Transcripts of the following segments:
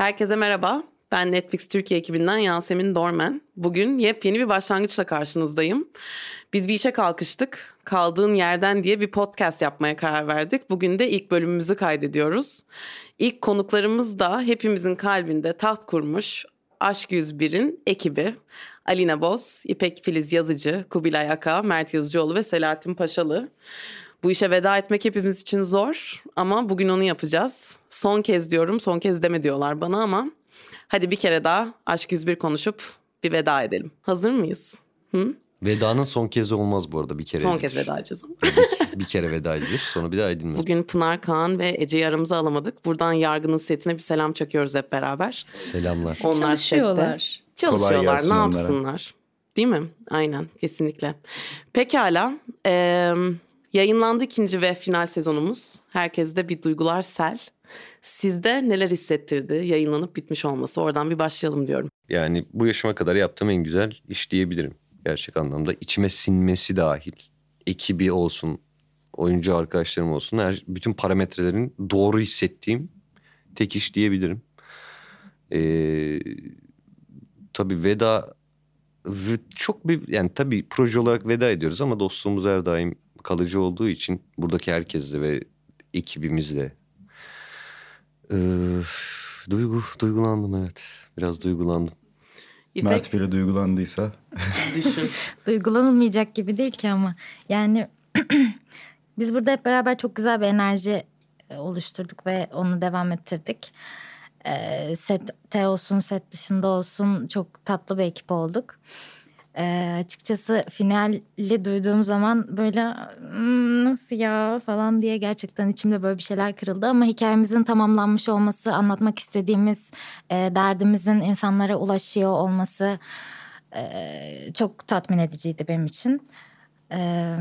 Herkese merhaba. Ben Netflix Türkiye ekibinden Yasemin Dormen. Bugün yepyeni bir başlangıçla karşınızdayım. Biz bir işe kalkıştık. Kaldığın yerden diye bir podcast yapmaya karar verdik. Bugün de ilk bölümümüzü kaydediyoruz. İlk konuklarımız da hepimizin kalbinde taht kurmuş Aşk 101'in ekibi. Alina Boz, İpek Filiz Yazıcı, Kubilay Aka, Mert Yazıcıoğlu ve Selahattin Paşalı. Bu işe veda etmek hepimiz için zor ama bugün onu yapacağız. Son kez diyorum, son kez deme diyorlar bana ama hadi bir kere daha Aşk 101 konuşup bir veda edelim. Hazır mıyız? Hı? Vedanın son kez olmaz bu arada bir kere. Son kez veda edeceğiz ama. bir, bir kere veda edilir sonra bir daha edilmez. Bugün Pınar Kaan ve Ece'yi aramıza alamadık. Buradan Yargı'nın setine bir selam çakıyoruz hep beraber. Selamlar. Onlar Çalışıyorlar. sette. Çalışıyorlar ne onlara. yapsınlar? Değil mi? Aynen kesinlikle. Pekala. Ee, yayınlandı ikinci ve final sezonumuz. Herkeste bir duygular sel. Sizde neler hissettirdi yayınlanıp bitmiş olması? Oradan bir başlayalım diyorum. Yani bu yaşıma kadar yaptığım en güzel iş diyebilirim. Gerçek anlamda içime sinmesi dahil. Ekibi olsun, oyuncu arkadaşlarım olsun. Her, bütün parametrelerin doğru hissettiğim tek iş diyebilirim. Ee, tabii veda çok bir yani tabii proje olarak veda ediyoruz ama dostluğumuz her daim kalıcı olduğu için buradaki herkesle ve ekibimizle ee, duygu duygulandım evet biraz duygulandım. İpek Mert bile duygulandıysa. düşün. Duygulanılmayacak gibi değil ki ama. Yani biz burada hep beraber çok güzel bir enerji e, oluşturduk ve onu devam ettirdik. Ee, sette olsun, set dışında olsun çok tatlı bir ekip olduk. Ee, açıkçası finali duyduğum zaman böyle "Hmm, nasıl ya falan diye gerçekten içimde böyle bir şeyler kırıldı ama hikayemizin tamamlanmış olması, anlatmak istediğimiz e, derdimizin insanlara ulaşıyor olması e, çok tatmin ediciydi benim için. E,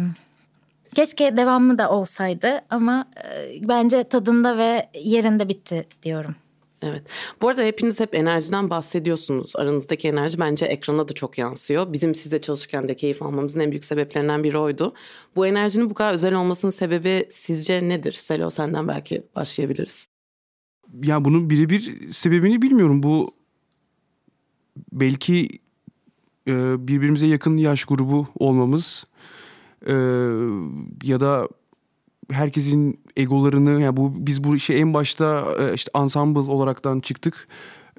keşke devamı da olsaydı ama e, bence tadında ve yerinde bitti diyorum. Evet. Bu arada hepiniz hep enerjiden bahsediyorsunuz. Aranızdaki enerji bence ekrana da çok yansıyor. Bizim sizle çalışırken de keyif almamızın en büyük sebeplerinden biri oydu. Bu enerjinin bu kadar özel olmasının sebebi sizce nedir? Selo senden belki başlayabiliriz. Ya bunun birebir sebebini bilmiyorum. Bu belki e, birbirimize yakın yaş grubu olmamız e, ya da herkesin egolarını yani bu biz bu işe en başta e, işte ensemble olaraktan çıktık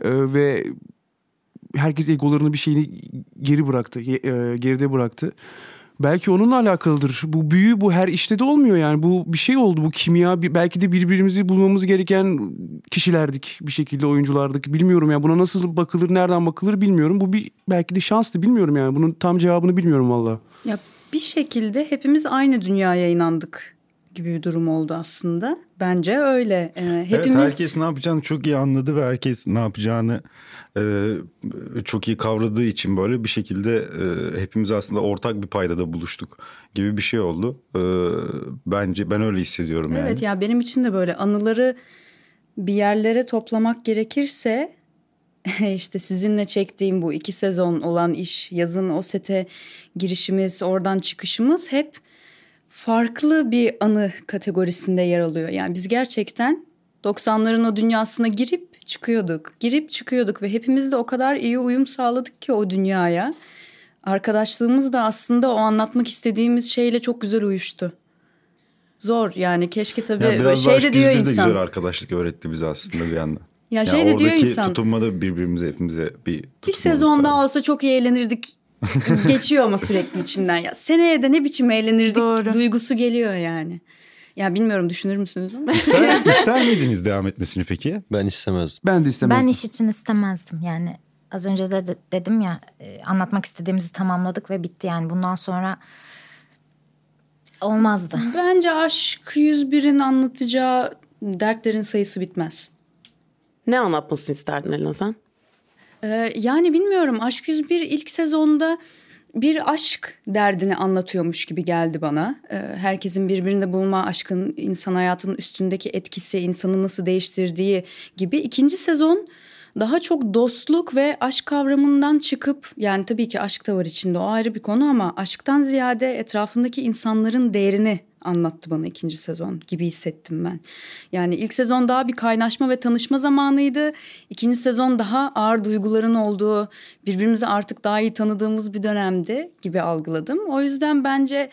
E, ve herkes egolarını bir şeyini geri bıraktı, e, geride bıraktı. Belki onunla alakalıdır. Bu büyü bu her işte de olmuyor yani. Bu bir şey oldu. Bu kimya belki de birbirimizi bulmamız gereken kişilerdik bir şekilde oyunculardık. Bilmiyorum ya buna nasıl bakılır, nereden bakılır bilmiyorum. Bu bir belki de şanstı bilmiyorum yani. Bunun tam cevabını bilmiyorum valla. Ya bir şekilde hepimiz aynı dünyaya inandık gibi bir durum oldu aslında. Bence öyle. Ee, hepimiz Evet herkes ne yapacağını çok iyi anladı ve herkes ne yapacağını e, çok iyi kavradığı için böyle bir şekilde e, hepimiz aslında ortak bir paydada buluştuk gibi bir şey oldu. E, bence ben öyle hissediyorum yani. Evet ya benim için de böyle anıları bir yerlere toplamak gerekirse işte sizinle çektiğim bu iki sezon olan iş, yazın o sete girişimiz, oradan çıkışımız hep farklı bir anı kategorisinde yer alıyor. Yani biz gerçekten 90'ların o dünyasına girip çıkıyorduk. Girip çıkıyorduk ve hepimiz de o kadar iyi uyum sağladık ki o dünyaya. Arkadaşlığımız da aslında o anlatmak istediğimiz şeyle çok güzel uyuştu. Zor yani keşke tabii Yani biraz şey de diyor 101 de insan. güzel arkadaşlık öğretti bize aslında bir yandan. Ya Yani şey de diyor insan. tutunma da birbirimize hepimize bir Bir sezon daha olsa çok iyi eğlenirdik. Geçiyor ama sürekli içimden ya. Seneye de ne biçim eğlenirdik Doğru. duygusu geliyor yani. Ya bilmiyorum düşünür müsünüz ama. İster, ister miydiniz devam etmesini peki? Ben istemezdim. Ben de istemezdim. Ben iş için istemezdim yani. Az önce de, de- dedim ya e, anlatmak istediğimizi tamamladık ve bitti yani bundan sonra olmazdı. Bence aşk 101'in anlatacağı dertlerin sayısı bitmez. Ne anlatmasını isterdin Elena sen? Ee, yani bilmiyorum Aşk 101 ilk sezonda bir aşk derdini anlatıyormuş gibi geldi bana. Ee, herkesin birbirinde bulma aşkın insan hayatının üstündeki etkisi, insanı nasıl değiştirdiği gibi. İkinci sezon daha çok dostluk ve aşk kavramından çıkıp yani tabii ki aşk da var içinde o ayrı bir konu ama aşktan ziyade etrafındaki insanların değerini anlattı bana ikinci sezon gibi hissettim ben. Yani ilk sezon daha bir kaynaşma ve tanışma zamanıydı. İkinci sezon daha ağır duyguların olduğu, birbirimizi artık daha iyi tanıdığımız bir dönemdi gibi algıladım. O yüzden bence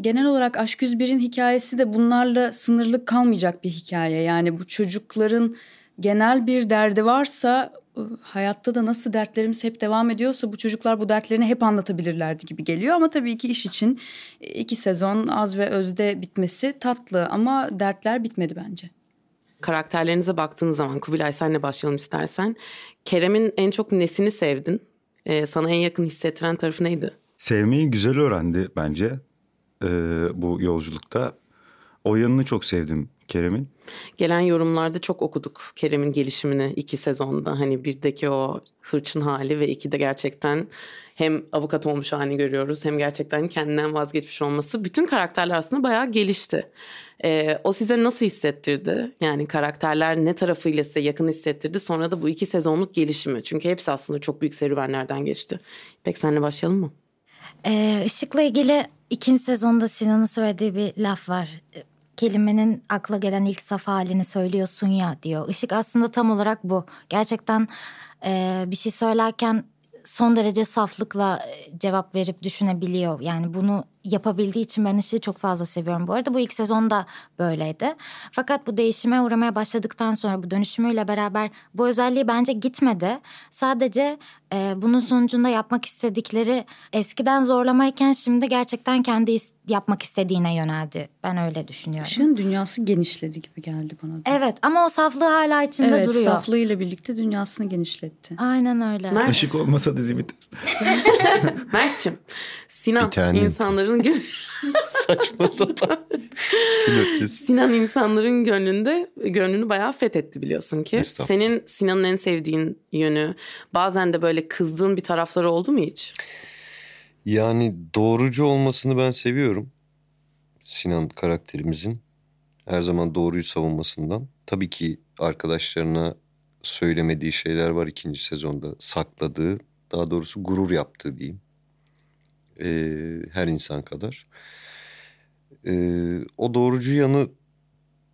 genel olarak Aşk 101'in hikayesi de bunlarla sınırlı kalmayacak bir hikaye. Yani bu çocukların genel bir derdi varsa hayatta da nasıl dertlerimiz hep devam ediyorsa bu çocuklar bu dertlerini hep anlatabilirlerdi gibi geliyor. Ama tabii ki iş için iki sezon az ve özde bitmesi tatlı ama dertler bitmedi bence. Karakterlerinize baktığınız zaman Kubilay senle başlayalım istersen. Kerem'in en çok nesini sevdin? Ee, sana en yakın hissettiren tarafı neydi? Sevmeyi güzel öğrendi bence e, bu yolculukta. O yanını çok sevdim Kerem'in. Gelen yorumlarda çok okuduk Kerem'in gelişimini iki sezonda. Hani birdeki o hırçın hali ve ikide gerçekten hem avukat olmuş halini görüyoruz hem gerçekten kendinden vazgeçmiş olması. Bütün karakterler aslında bayağı gelişti. Ee, o size nasıl hissettirdi? Yani karakterler ne tarafıyla size yakın hissettirdi? Sonra da bu iki sezonluk gelişimi. Çünkü hepsi aslında çok büyük serüvenlerden geçti. Peki senle başlayalım mı? Ee, Işık'la ilgili ikinci sezonda Sinan'ın söylediği bir laf var kelimenin akla gelen ilk saf halini söylüyorsun ya diyor. Işık aslında tam olarak bu. Gerçekten e, bir şey söylerken son derece saflıkla cevap verip düşünebiliyor. Yani bunu yapabildiği için ben Işık'ı çok fazla seviyorum bu arada. Bu ilk sezonda böyleydi. Fakat bu değişime uğramaya başladıktan sonra bu dönüşümüyle beraber bu özelliği bence gitmedi. Sadece e, bunun sonucunda yapmak istedikleri eskiden zorlamayken şimdi gerçekten kendi is- yapmak istediğine yöneldi. Ben öyle düşünüyorum. Işığın dünyası genişledi gibi geldi bana da. Evet ama o saflığı hala içinde evet, duruyor. Evet saflığıyla birlikte dünyasını genişletti. Aynen öyle. Mert. Işık olmasa dizi biter. Mert'cim Sinan insanların gönlü... Saçma sapan. Sinan insanların gönlünde gönlünü bayağı fethetti biliyorsun ki. Senin Sinan'ın en sevdiğin yönü bazen de böyle kızdığın bir tarafları oldu mu hiç? Yani doğrucu olmasını ben seviyorum. Sinan karakterimizin. Her zaman doğruyu savunmasından. Tabii ki arkadaşlarına söylemediği şeyler var ikinci sezonda. Sakladığı, daha doğrusu gurur yaptığı diyeyim. Ee, her insan kadar. Ee, o doğrucu yanı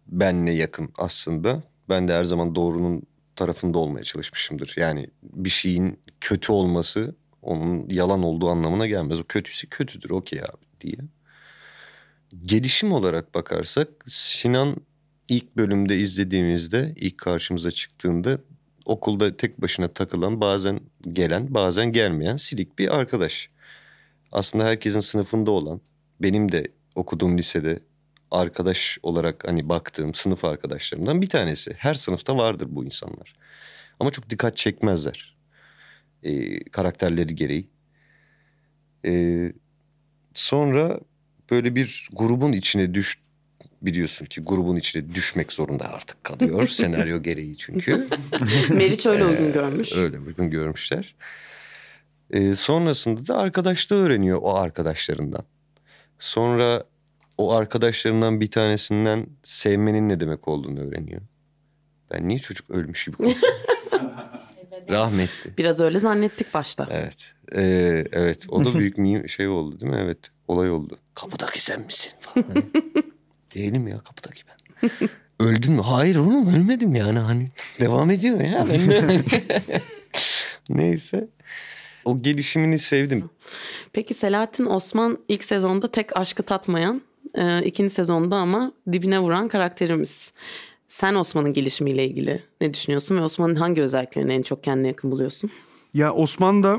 benle yakın aslında. Ben de her zaman doğrunun tarafında olmaya çalışmışımdır. Yani bir şeyin kötü olması onun yalan olduğu anlamına gelmez. O kötüsü kötüdür okey abi diye. Gelişim olarak bakarsak Sinan ilk bölümde izlediğimizde ilk karşımıza çıktığında okulda tek başına takılan bazen gelen bazen gelmeyen silik bir arkadaş. Aslında herkesin sınıfında olan benim de okuduğum lisede arkadaş olarak hani baktığım sınıf arkadaşlarımdan bir tanesi. Her sınıfta vardır bu insanlar. Ama çok dikkat çekmezler. Ee, karakterleri gereği. Ee, sonra böyle bir grubun içine düş biliyorsun ki grubun içine düşmek zorunda artık kalıyor senaryo gereği çünkü. Meriç öyle uygun görmüş. Öyle uygun görmüşler. Ee, sonrasında da arkadaşlığı öğreniyor o arkadaşlarından. Sonra o arkadaşlarından bir tanesinden sevmenin ne demek olduğunu öğreniyor. Ben niye çocuk ölmüş gibi Rahmetli. Biraz öyle zannettik başta. Evet. Ee, evet. O da büyük bir şey oldu değil mi? Evet. Olay oldu. Kapıdaki sen misin falan. Hani, Değilim ya kapıdaki ben. Öldün mü? Hayır oğlum ölmedim yani hani. Devam ediyor ya. Ben. Neyse. O gelişimini sevdim. Peki Selahattin Osman ilk sezonda tek aşkı tatmayan, e, ikinci sezonda ama dibine vuran karakterimiz. Sen Osman'ın gelişimiyle ilgili ne düşünüyorsun ve Osman'ın hangi özelliklerini en çok kendine yakın buluyorsun? Ya Osman da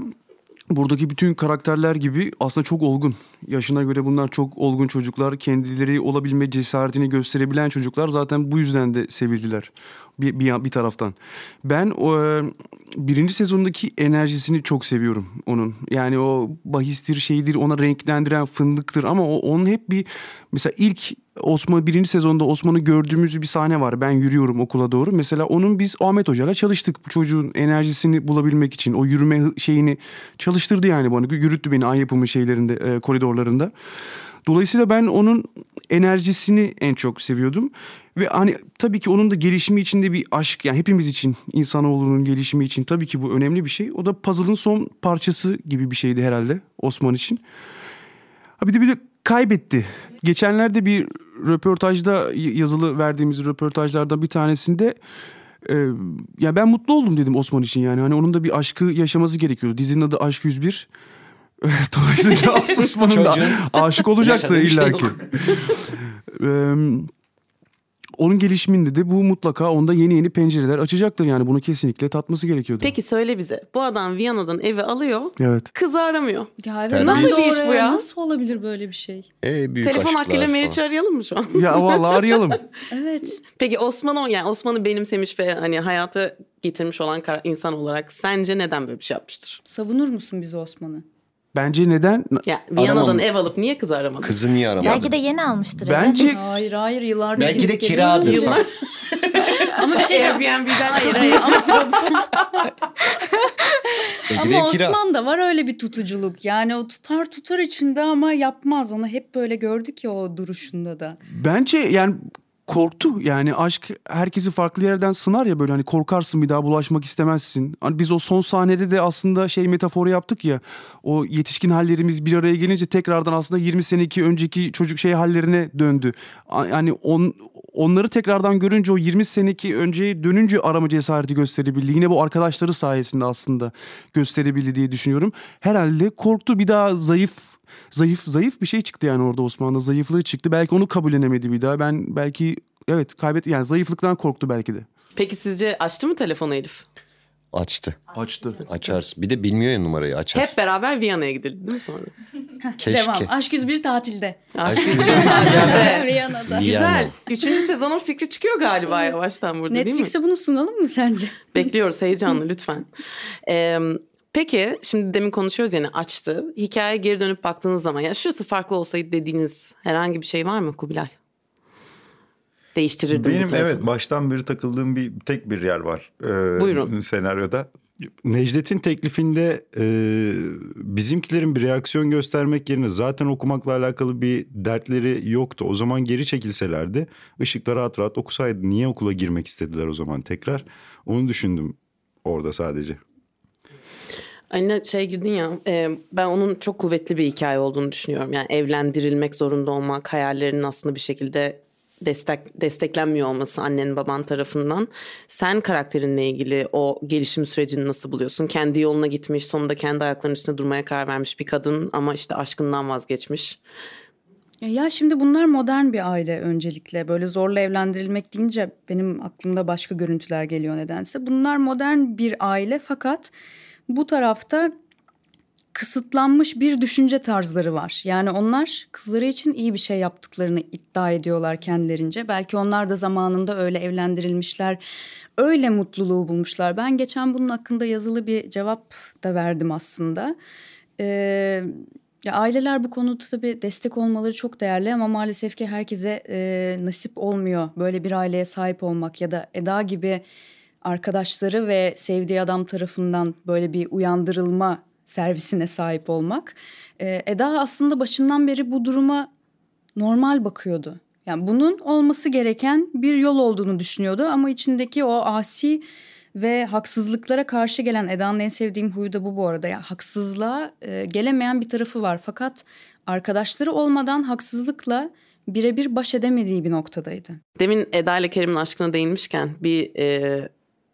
buradaki bütün karakterler gibi aslında çok olgun. Yaşına göre bunlar çok olgun çocuklar. Kendileri olabilme cesaretini gösterebilen çocuklar zaten bu yüzden de sevildiler bir, bir, bir taraftan. Ben o birinci sezondaki enerjisini çok seviyorum onun. Yani o bahistir şeydir ona renklendiren fındıktır ama o, onun hep bir mesela ilk Osman birinci sezonda Osman'ı gördüğümüz bir sahne var. Ben yürüyorum okula doğru. Mesela onun biz Ahmet Hoca'yla çalıştık. Bu çocuğun enerjisini bulabilmek için. O yürüme şeyini çalıştırdı yani bana. Yürüttü beni an yapımı şeylerinde, e, koridorlarında. Dolayısıyla ben onun enerjisini en çok seviyordum. Ve hani tabii ki onun da gelişimi içinde bir aşk yani hepimiz için insanoğlunun gelişimi için tabii ki bu önemli bir şey. O da puzzle'ın son parçası gibi bir şeydi herhalde Osman için. Ha bir de bir de kaybetti. Geçenlerde bir röportajda yazılı verdiğimiz röportajlardan bir tanesinde e, ya ben mutlu oldum dedim Osman için yani. Hani onun da bir aşkı yaşaması gerekiyordu. Dizinin adı Aşk 101. Dolayısıyla Osman'ın da aşık olacaktı şey illaki. Eee onun gelişiminde de bu mutlaka onda yeni yeni pencereler açacaktır. Yani bunu kesinlikle tatması gerekiyordu. Peki söyle bize. Bu adam Viyana'dan evi alıyor. Evet. Kızı aramıyor. Ya evet, Nasıl bir iş bu ya? Nasıl olabilir böyle bir şey? E, büyük Telefon hakkıyla. Meriç'i arayalım mı şu an? Ya vallahi arayalım. Evet. Peki Osman o yani Osman'ı benimsemiş ve hani hayata getirmiş olan insan olarak sence neden böyle bir şey yapmıştır? Savunur musun bizi Osman'ı? Bence neden? Ya Viyana'dan Aramam. ev alıp niye kızı aramadı? Kızı niye aramadı? Belki de yeni almıştır. Bence Hayır hayır yıllardır. Belki de kiradır. Yıllar. Ama bir şey Airbnb'den hayır hayır. Ama. Osman da var öyle bir tutuculuk. Yani o tutar tutar içinde ama yapmaz. Onu hep böyle gördük ya o duruşunda da. bence yani korktu. Yani aşk herkesi farklı yerden sınar ya böyle hani korkarsın bir daha bulaşmak istemezsin. Hani biz o son sahnede de aslında şey metaforu yaptık ya. O yetişkin hallerimiz bir araya gelince tekrardan aslında 20 seneki önceki çocuk şey hallerine döndü. Yani on, onları tekrardan görünce o 20 seneki önceye dönünce arama cesareti gösterebildi. Yine bu arkadaşları sayesinde aslında gösterebildi diye düşünüyorum. Herhalde korktu bir daha zayıf zayıf zayıf bir şey çıktı yani orada Osman'da zayıflığı çıktı. Belki onu kabullenemedi bir daha. Ben belki evet kaybet yani zayıflıktan korktu belki de. Peki sizce açtı mı telefonu Elif? Açtı. Açtı. Açarsın. Bir de bilmiyor ya numarayı açar. Hep beraber Viyana'ya gidildi değil mi sonra? Keşke. Devam. Aşk 101 tatilde. Aşk Aşk yüzü yüzü tatilde. Viyana'da. Güzel. Üçüncü sezonun fikri çıkıyor galiba yavaştan burada değil mi? Netflix'e bunu sunalım mı sence? Bekliyoruz heyecanlı lütfen. Ee, peki şimdi demin konuşuyoruz yani açtı. Hikayeye geri dönüp baktığınız zaman ya şurası farklı olsaydı dediğiniz herhangi bir şey var mı Kubilay? Değiştirirdim Benim evet baştan beri takıldığım bir tek bir yer var. Ee, Buyurun. Senaryoda. Necdet'in teklifinde e, bizimkilerin bir reaksiyon göstermek yerine zaten okumakla alakalı bir dertleri yoktu. O zaman geri çekilselerdi ışıkta rahat rahat okusaydı. Niye okula girmek istediler o zaman tekrar? Onu düşündüm orada sadece. Anne şey girdin ya e, ben onun çok kuvvetli bir hikaye olduğunu düşünüyorum. Yani evlendirilmek zorunda olmak hayallerinin aslında bir şekilde destek desteklenmiyor olması annen baban tarafından. Sen karakterinle ilgili o gelişim sürecini nasıl buluyorsun? Kendi yoluna gitmiş sonunda kendi ayaklarının üstünde durmaya karar vermiş bir kadın ama işte aşkından vazgeçmiş. Ya şimdi bunlar modern bir aile öncelikle. Böyle zorla evlendirilmek deyince benim aklımda başka görüntüler geliyor nedense. Bunlar modern bir aile fakat bu tarafta kısıtlanmış bir düşünce tarzları var. Yani onlar kızları için iyi bir şey yaptıklarını iddia ediyorlar kendilerince. Belki onlar da zamanında öyle evlendirilmişler. Öyle mutluluğu bulmuşlar. Ben geçen bunun hakkında yazılı bir cevap da verdim aslında. Ee, ya aileler bu konuda tabii destek olmaları çok değerli ama maalesef ki herkese e, nasip olmuyor böyle bir aileye sahip olmak ya da Eda gibi arkadaşları ve sevdiği adam tarafından böyle bir uyandırılma servisine sahip olmak. Ee, Eda aslında başından beri bu duruma normal bakıyordu. Yani bunun olması gereken bir yol olduğunu düşünüyordu ama içindeki o asi ve haksızlıklara karşı gelen Eda'nın en sevdiğim huyu da bu bu arada. Yani haksızlığa e, gelemeyen bir tarafı var fakat arkadaşları olmadan haksızlıkla birebir baş edemediği bir noktadaydı. Demin Eda ile Kerim'in aşkına değinmişken bir e,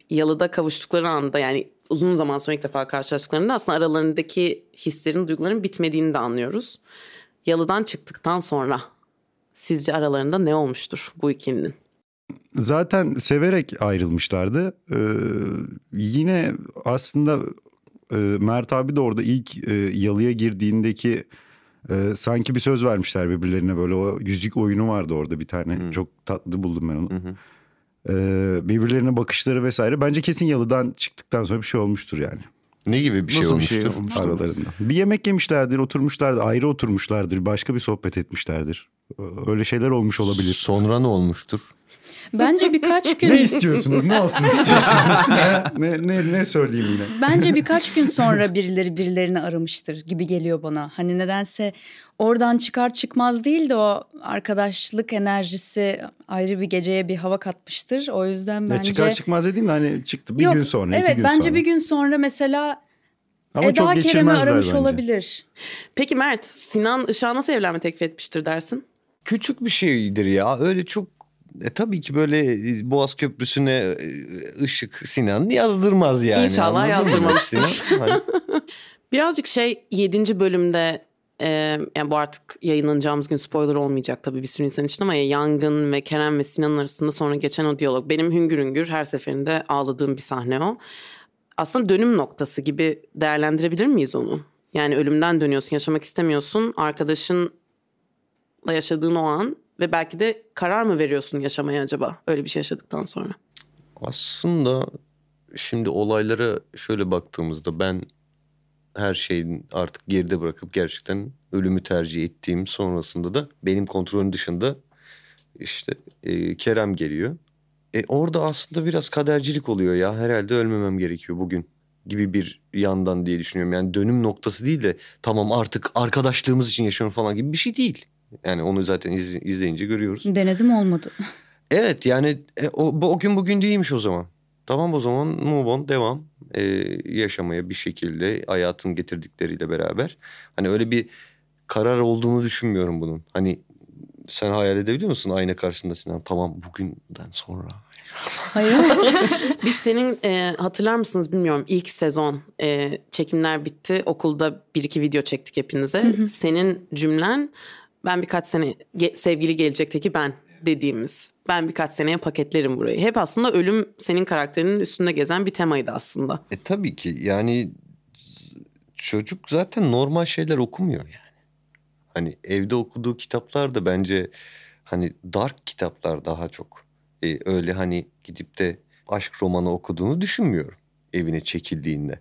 yalıda kavuştukları anda yani uzun zaman sonra ilk defa karşılaştıklarında aslında aralarındaki hislerin, duyguların bitmediğini de anlıyoruz. Yalıdan çıktıktan sonra sizce aralarında ne olmuştur bu ikilinin? Zaten severek ayrılmışlardı. Ee, yine aslında e, Mert abi de orada ilk e, yalıya girdiğindeki e, sanki bir söz vermişler birbirlerine böyle o yüzük oyunu vardı orada bir tane. Çok tatlı buldum ben onu. Ee, birbirlerine bakışları vesaire. Bence kesin yalıdan çıktıktan sonra bir şey olmuştur yani Ne gibi bir şey Nasıl bir olmuştur? şey olmuştur? aralarında. Bir yemek yemişlerdir, oturmuşlardır, ayrı oturmuşlardır, başka bir sohbet etmişlerdir. Ee, Öyle şeyler olmuş olabilir. Sonra ne olmuştur? Bence birkaç gün Ne istiyorsunuz? Ne olsun istiyorsunuz? ne, ne, ne söyleyeyim yine? Bence birkaç gün sonra birileri birilerini aramıştır gibi geliyor bana. Hani nedense oradan çıkar çıkmaz değil de o arkadaşlık enerjisi ayrı bir geceye bir hava katmıştır. O yüzden Ya bence... çıkar çıkmaz dediğim de hani çıktı bir Yok, gün sonra, evet, iki gün bence sonra. bir gün sonra mesela Ama Eda çok Kerem'i aramış bence. olabilir. Peki Mert, Sinan Işık'a nasıl evlenme teklif etmiştir dersin? Küçük bir şeydir ya. Öyle çok e, tabii ki böyle e, Boğaz Köprüsü'ne e, ışık Sinan yazdırmaz yani. İnşallah yazdırmamıştır. Sinan? Hani Birazcık şey 7. bölümde e, yani bu artık yayınlanacağımız gün spoiler olmayacak tabii bir sürü insan için ama ya Yangın ve Kerem ve Sinan arasında sonra geçen o diyalog benim hüngür hüngür her seferinde ağladığım bir sahne o. Aslında dönüm noktası gibi değerlendirebilir miyiz onu? Yani ölümden dönüyorsun, yaşamak istemiyorsun. Arkadaşınla yaşadığın o an ve belki de karar mı veriyorsun yaşamaya acaba öyle bir şey yaşadıktan sonra? Aslında şimdi olaylara şöyle baktığımızda ben her şeyin artık geride bırakıp gerçekten ölümü tercih ettiğim sonrasında da benim kontrolüm dışında işte e, Kerem geliyor. E, orada aslında biraz kadercilik oluyor ya herhalde ölmemem gerekiyor bugün gibi bir yandan diye düşünüyorum. Yani dönüm noktası değil de tamam artık arkadaşlığımız için yaşıyorum falan gibi bir şey değil. Yani onu zaten iz- izleyince görüyoruz. Denedim olmadı. Evet yani e, o, bu- o gün bugün değilmiş o zaman. Tamam o zaman move on devam e, yaşamaya bir şekilde hayatın getirdikleri beraber. Hani öyle bir karar olduğunu düşünmüyorum bunun. Hani sen hayal edebiliyor musun ayna karşısında Sinan tamam bugünden sonra. Hayır. Biz senin e, hatırlar mısınız bilmiyorum ilk sezon e, çekimler bitti okulda bir iki video çektik hepinize. Senin cümlen ben birkaç sene ge- sevgili gelecekteki ben dediğimiz ben birkaç seneye paketlerim burayı. Hep aslında ölüm senin karakterinin üstünde gezen bir temaydı aslında. E tabii ki yani çocuk zaten normal şeyler okumuyor yani. Hani evde okuduğu kitaplar da bence hani dark kitaplar daha çok. E, öyle hani gidip de aşk romanı okuduğunu düşünmüyorum evine çekildiğinde.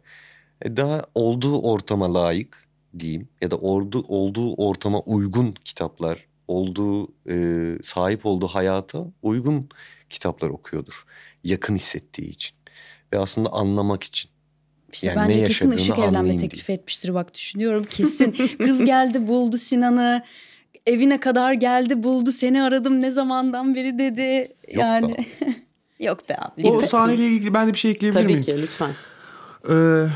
E, daha olduğu ortama layık diyeyim ya da ordu, olduğu ortama uygun kitaplar, olduğu e, sahip olduğu hayata uygun kitaplar okuyordur. Yakın hissettiği için ve aslında anlamak için. İşte Yani bence ne kesin ışık evlenme teklif etmiştir bak düşünüyorum kesin. Kız geldi buldu Sinan'ı. Evine kadar geldi buldu seni aradım ne zamandan beri dedi. yani yok be abi. O sahneyle ilgili ben de bir şey ekleyebilir Tabii miyim? ki lütfen. Ee,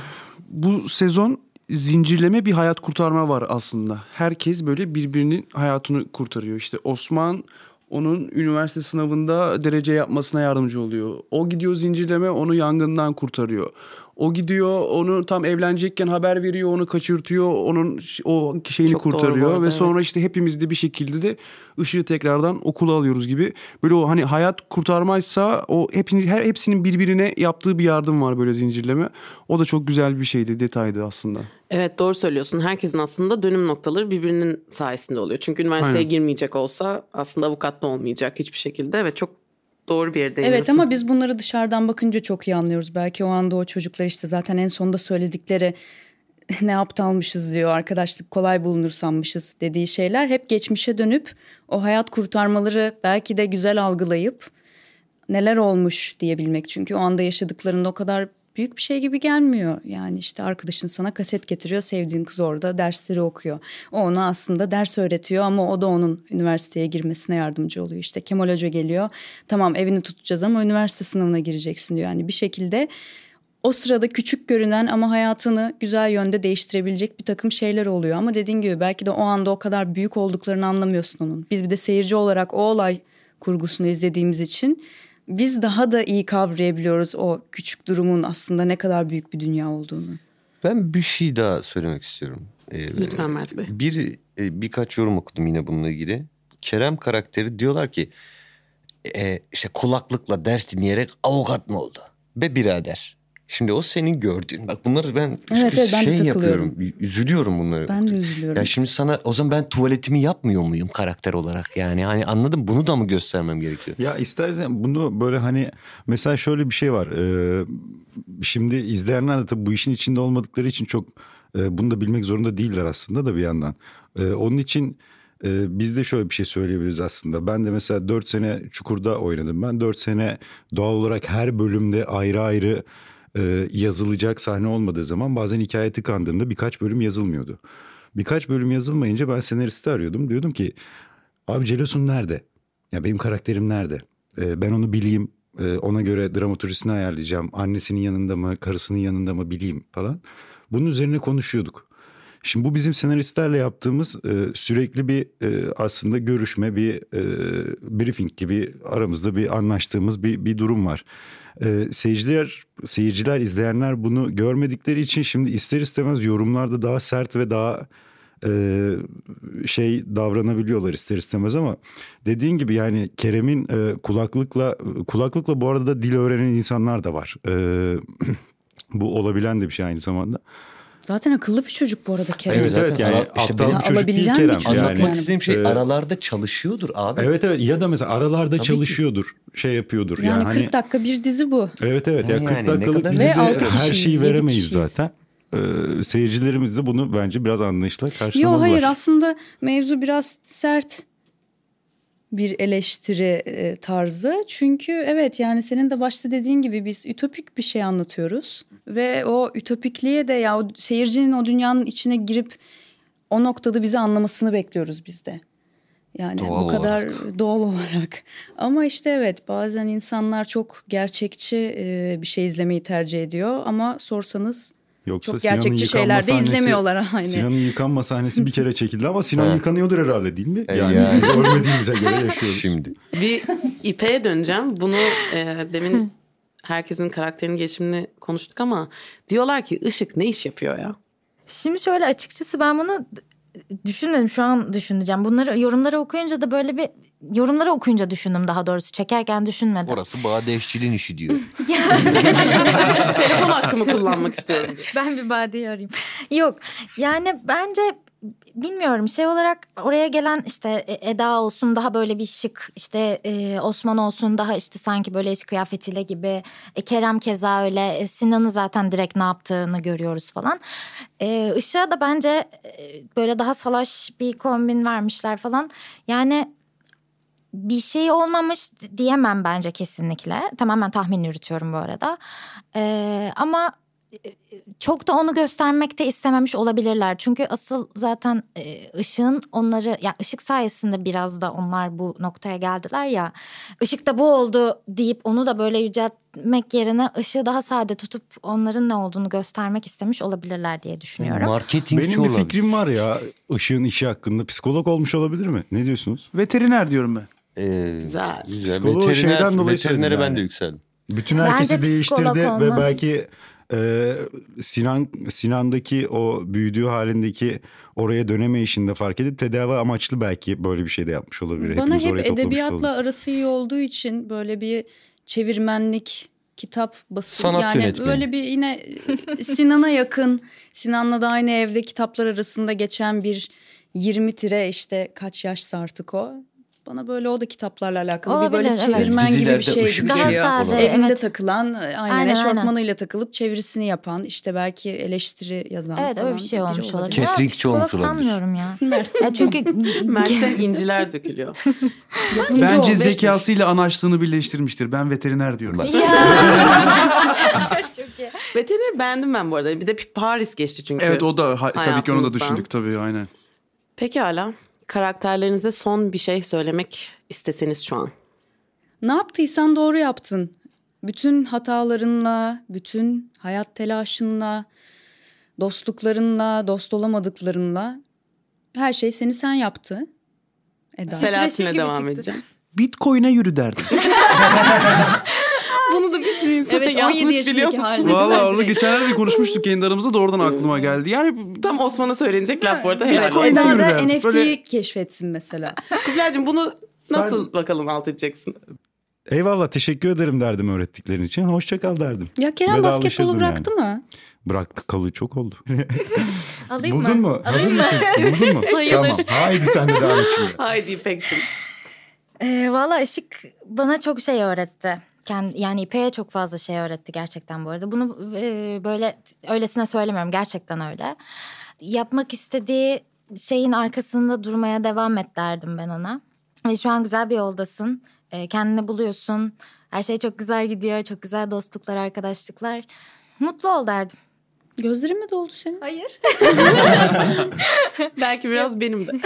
bu sezon zincirleme bir hayat kurtarma var aslında. Herkes böyle birbirinin hayatını kurtarıyor. İşte Osman onun üniversite sınavında derece yapmasına yardımcı oluyor. O gidiyor zincirleme onu yangından kurtarıyor. O gidiyor onu tam evlenecekken haber veriyor onu kaçırtıyor onun o şeyini Çok kurtarıyor arada, ve sonra evet. işte hepimiz de bir şekilde de ışığı tekrardan okula alıyoruz gibi. Böyle o hani hayat kurtarmaysa o hepini, her hepsinin birbirine yaptığı bir yardım var böyle zincirleme. O da çok güzel bir şeydi, detaydı aslında. Evet doğru söylüyorsun. Herkesin aslında dönüm noktaları birbirinin sayesinde oluyor. Çünkü üniversiteye Aynen. girmeyecek olsa aslında avukat da olmayacak hiçbir şekilde ve çok doğru bir yere Evet ama biz bunları dışarıdan bakınca çok iyi anlıyoruz. Belki o anda o çocuklar işte zaten en sonunda söyledikleri ne aptalmışız diyor arkadaşlık kolay bulunur sanmışız dediği şeyler hep geçmişe dönüp o hayat kurtarmaları belki de güzel algılayıp neler olmuş diyebilmek. Çünkü o anda yaşadıklarında o kadar büyük bir şey gibi gelmiyor. Yani işte arkadaşın sana kaset getiriyor sevdiğin kız orada dersleri okuyor. O ona aslında ders öğretiyor ama o da onun üniversiteye girmesine yardımcı oluyor. İşte Kemal Hoca geliyor tamam evini tutacağız ama üniversite sınavına gireceksin diyor. Yani bir şekilde o sırada küçük görünen ama hayatını güzel yönde değiştirebilecek bir takım şeyler oluyor. Ama dediğin gibi belki de o anda o kadar büyük olduklarını anlamıyorsun onun. Biz bir de seyirci olarak o olay kurgusunu izlediğimiz için biz daha da iyi kavrayabiliyoruz o küçük durumun aslında ne kadar büyük bir dünya olduğunu. Ben bir şey daha söylemek istiyorum. Ee, Lütfen Mert Bey. Bir e, birkaç yorum okudum yine bununla ilgili. Kerem karakteri diyorlar ki e, işte kulaklıkla ders dinleyerek avukat mı oldu? Be birader. Şimdi o senin gördüğün. Bak bunları ben Evet, evet, ben şey takılıyorum. yapıyorum. Üzülüyorum bunları. Ben de üzülüyorum. Ya şimdi sana o zaman ben tuvaletimi yapmıyor muyum karakter olarak? Yani hani anladım bunu da mı göstermem gerekiyor? Ya istersen bunu böyle hani mesela şöyle bir şey var. Ee, şimdi izleyenler de tabii bu işin içinde olmadıkları için çok e, bunu da bilmek zorunda değiller aslında da bir yandan. Ee, onun için e, biz de şöyle bir şey söyleyebiliriz aslında. Ben de mesela 4 sene Çukur'da oynadım. Ben 4 sene doğal olarak her bölümde ayrı ayrı e, yazılacak sahne olmadığı zaman bazen hikaye tıkandığında birkaç bölüm yazılmıyordu. Birkaç bölüm yazılmayınca ben senaristi arıyordum. Diyordum ki abi Celos'un nerede? Ya benim karakterim nerede? Ee, ben onu bileyim. E, ona göre dramaturjisini ayarlayacağım. Annesinin yanında mı, karısının yanında mı bileyim falan. Bunun üzerine konuşuyorduk. Şimdi bu bizim senaristlerle yaptığımız e, sürekli bir e, aslında görüşme, bir e, briefing gibi aramızda bir anlaştığımız bir, bir durum var. E, seyirciler, seyirciler, izleyenler bunu görmedikleri için şimdi ister istemez yorumlarda daha sert ve daha e, şey davranabiliyorlar ister istemez ama dediğin gibi yani Kerem'in e, kulaklıkla kulaklıkla bu arada da dil öğrenen insanlar da var. E, bu olabilen de bir şey aynı zamanda. Zaten akıllı bir çocuk bu arada Kerem. Evet evet yani ara- işte aptal bir çocuk değil Kerem. bir çocuk Anlatmak Yani, istediğim şey e, aralarda çalışıyordur abi. Evet evet ya da mesela aralarda Tabii çalışıyordur, şey yapıyordur. Yani, Yani, 40 hani dakika bir dizi bu. evet evet ya Yani 40 ne dakikalık dizide her şeyi veremeyiz zaten. Ee, seyircilerimiz de bunu bence biraz anlayışla Yo karşılamalılar. hayır aslında mevzu biraz sert bir eleştiri e, tarzı. Çünkü evet yani senin de başta dediğin gibi biz ütopik bir şey anlatıyoruz. Ve o ütopikliğe de ya o seyircinin o dünyanın içine girip o noktada bizi anlamasını bekliyoruz biz de. Yani Doğal bu kadar doğal olarak. Ama işte evet bazen insanlar çok gerçekçi e, bir şey izlemeyi tercih ediyor. Ama sorsanız Yoksa çok gerçekçi şeyler de izlemiyorlar aynı. Sinan'ın yıkanma sahnesi bir kere çekildi ama Sinan Ha. yıkanıyordur herhalde değil mi? E, Yani, yani. biz ölmediğimize göre yaşıyoruz. Şimdi. Bir İpek'e döneceğim. Bunu e, demin herkesin karakterinin geçimini konuştuk ama diyorlar ki ışık ne iş yapıyor ya? Şimdi şöyle açıkçası ben bunu düşünmedim şu an düşüneceğim. Bunları yorumları okuyunca da böyle bir yorumları okuyunca düşündüm daha doğrusu çekerken düşünmedim. Orası Badeşçil'in işi diyor. Telefon hakkımı kullanmak istiyorum. Ben bir badeyi arayayım. Yok yani bence bilmiyorum şey olarak oraya gelen işte e, Eda olsun daha böyle bir şık işte e, Osman olsun daha işte sanki böyle iş kıyafetiyle gibi e, Kerem keza öyle e, Sinan'ı zaten direkt ne yaptığını görüyoruz falan. E, Işık'a da bence e, böyle daha salaş bir kombin vermişler falan yani bir şey olmamış diyemem bence kesinlikle. Tamamen tahmin yürütüyorum bu arada. Ee, ama çok da onu göstermek de istememiş olabilirler. Çünkü asıl zaten e, ışığın onları ya ışık sayesinde biraz da onlar bu noktaya geldiler ya. Işık da bu oldu deyip onu da böyle yüceltmek yerine ışığı daha sade tutup onların ne olduğunu göstermek istemiş olabilirler diye düşünüyorum. Marketingçi Benim bir olabilir. fikrim var ya Işık'ın işi hakkında. Psikolog olmuş olabilir mi? Ne diyorsunuz? Veteriner diyorum ben. Ee, Güzel. Psikoloğu Veteriner- şeyden dolayı Veterinere ben yani. de yükseldim. Bütün herkesi psikolog değiştirdi ve belki e, Sinan Sinan'daki o büyüdüğü halindeki oraya döneme işinde fark edip tedavi amaçlı belki böyle bir şey de yapmış olabilir. Bana Hepimiz hep edebiyatla olabilir. arası iyi olduğu için böyle bir çevirmenlik kitap basın Sanat yani yönetmeni. böyle bir yine Sinan'a yakın Sinan'la da aynı evde kitaplar arasında geçen bir 20 tire işte kaç yaşsa artık o. Bana böyle o da kitaplarla alakalı bir böyle Olabilir, evet. çevirmen gibi bir şey ışık Daha geliyor. sade, Evinde evet. takılan aynen, Aynen, eşofmanıyla takılıp çevirisini yapan işte belki eleştiri yazan Evet öyle falan bir şey olmuş olabilir. Ketrikçi olmuş olabilir. sanmıyorum ya. ya çünkü Mert'ten inciler dökülüyor. Bence zekasıyla anaçlığını birleştirmiştir. Ben veteriner diyorum. Ben- Veterineri beğendim ben bu arada. Bir de Paris geçti çünkü. Evet o da tabii ki onu da düşündük tabii aynen. Pekala. Karakterlerinize son bir şey söylemek isteseniz şu an. Ne yaptıysan doğru yaptın. Bütün hatalarınla, bütün hayat telaşınla, dostluklarınla, dost olamadıklarınla her şey seni sen yaptı. Eda. Selahattin'e gibi devam edeceğim. Bitcoin'e yürü derdim. Bir sürü insana Evet, 17 yazmış biliyor yaşındaki musun? Valla onu geçenlerde konuşmuştuk kendi aramızda da oradan aklıma geldi. Yani Tam Osman'a söylenecek laf bu arada. Bitcoin- olsun. Eda da. NFT'yi Böyle- keşfetsin mesela. Kubilay'cığım bunu nasıl bakalım alt edeceksin? Eyvallah teşekkür ederim derdim öğrettiklerin için. Hoşça kal derdim. Ya Kerem Vedalaşırdım basketbolu bıraktı yani. mı? Bıraktık kalı çok oldu. alayım Buldun mı? mu? Hazır mısın? Buldun mu? Sayılır. tamam. Haydi sen de devam et şimdi. Haydi İpek'cim. Ee, Valla Işık bana çok şey öğretti. Yani İpek'e çok fazla şey öğretti gerçekten bu arada. Bunu e, böyle öylesine söylemiyorum gerçekten öyle. Yapmak istediği şeyin arkasında durmaya devam et derdim ben ona. Ve şu an güzel bir yoldasın. E, kendini buluyorsun. Her şey çok güzel gidiyor. Çok güzel dostluklar, arkadaşlıklar. Mutlu ol derdim. Gözlerin mi doldu senin? Hayır. Belki biraz benim de.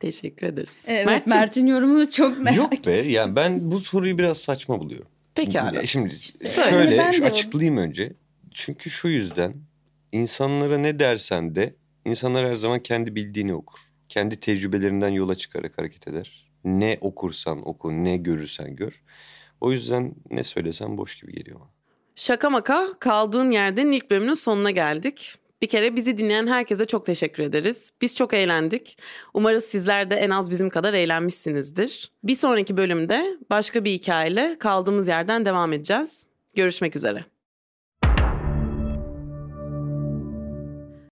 Teşekkür ederiz. Evet Mert'ciğim, Mert'in yorumunu çok merak Yok be yani ben bu soruyu biraz saçma buluyorum. Pekala. Şimdi söyle. şöyle Ben şu açıklayayım önce. Çünkü şu yüzden insanlara ne dersen de insanlar her zaman kendi bildiğini okur. Kendi tecrübelerinden yola çıkarak hareket eder. Ne okursan oku, ne görürsen gör. O yüzden ne söylesem boş gibi geliyor bana. Şaka maka kaldığın yerden ilk bölümünün sonuna geldik. Bir kere bizi dinleyen herkese çok teşekkür ederiz. Biz çok eğlendik. Umarız sizler de en az bizim kadar eğlenmişsinizdir. Bir sonraki bölümde başka bir hikayeyle kaldığımız yerden devam edeceğiz. Görüşmek üzere.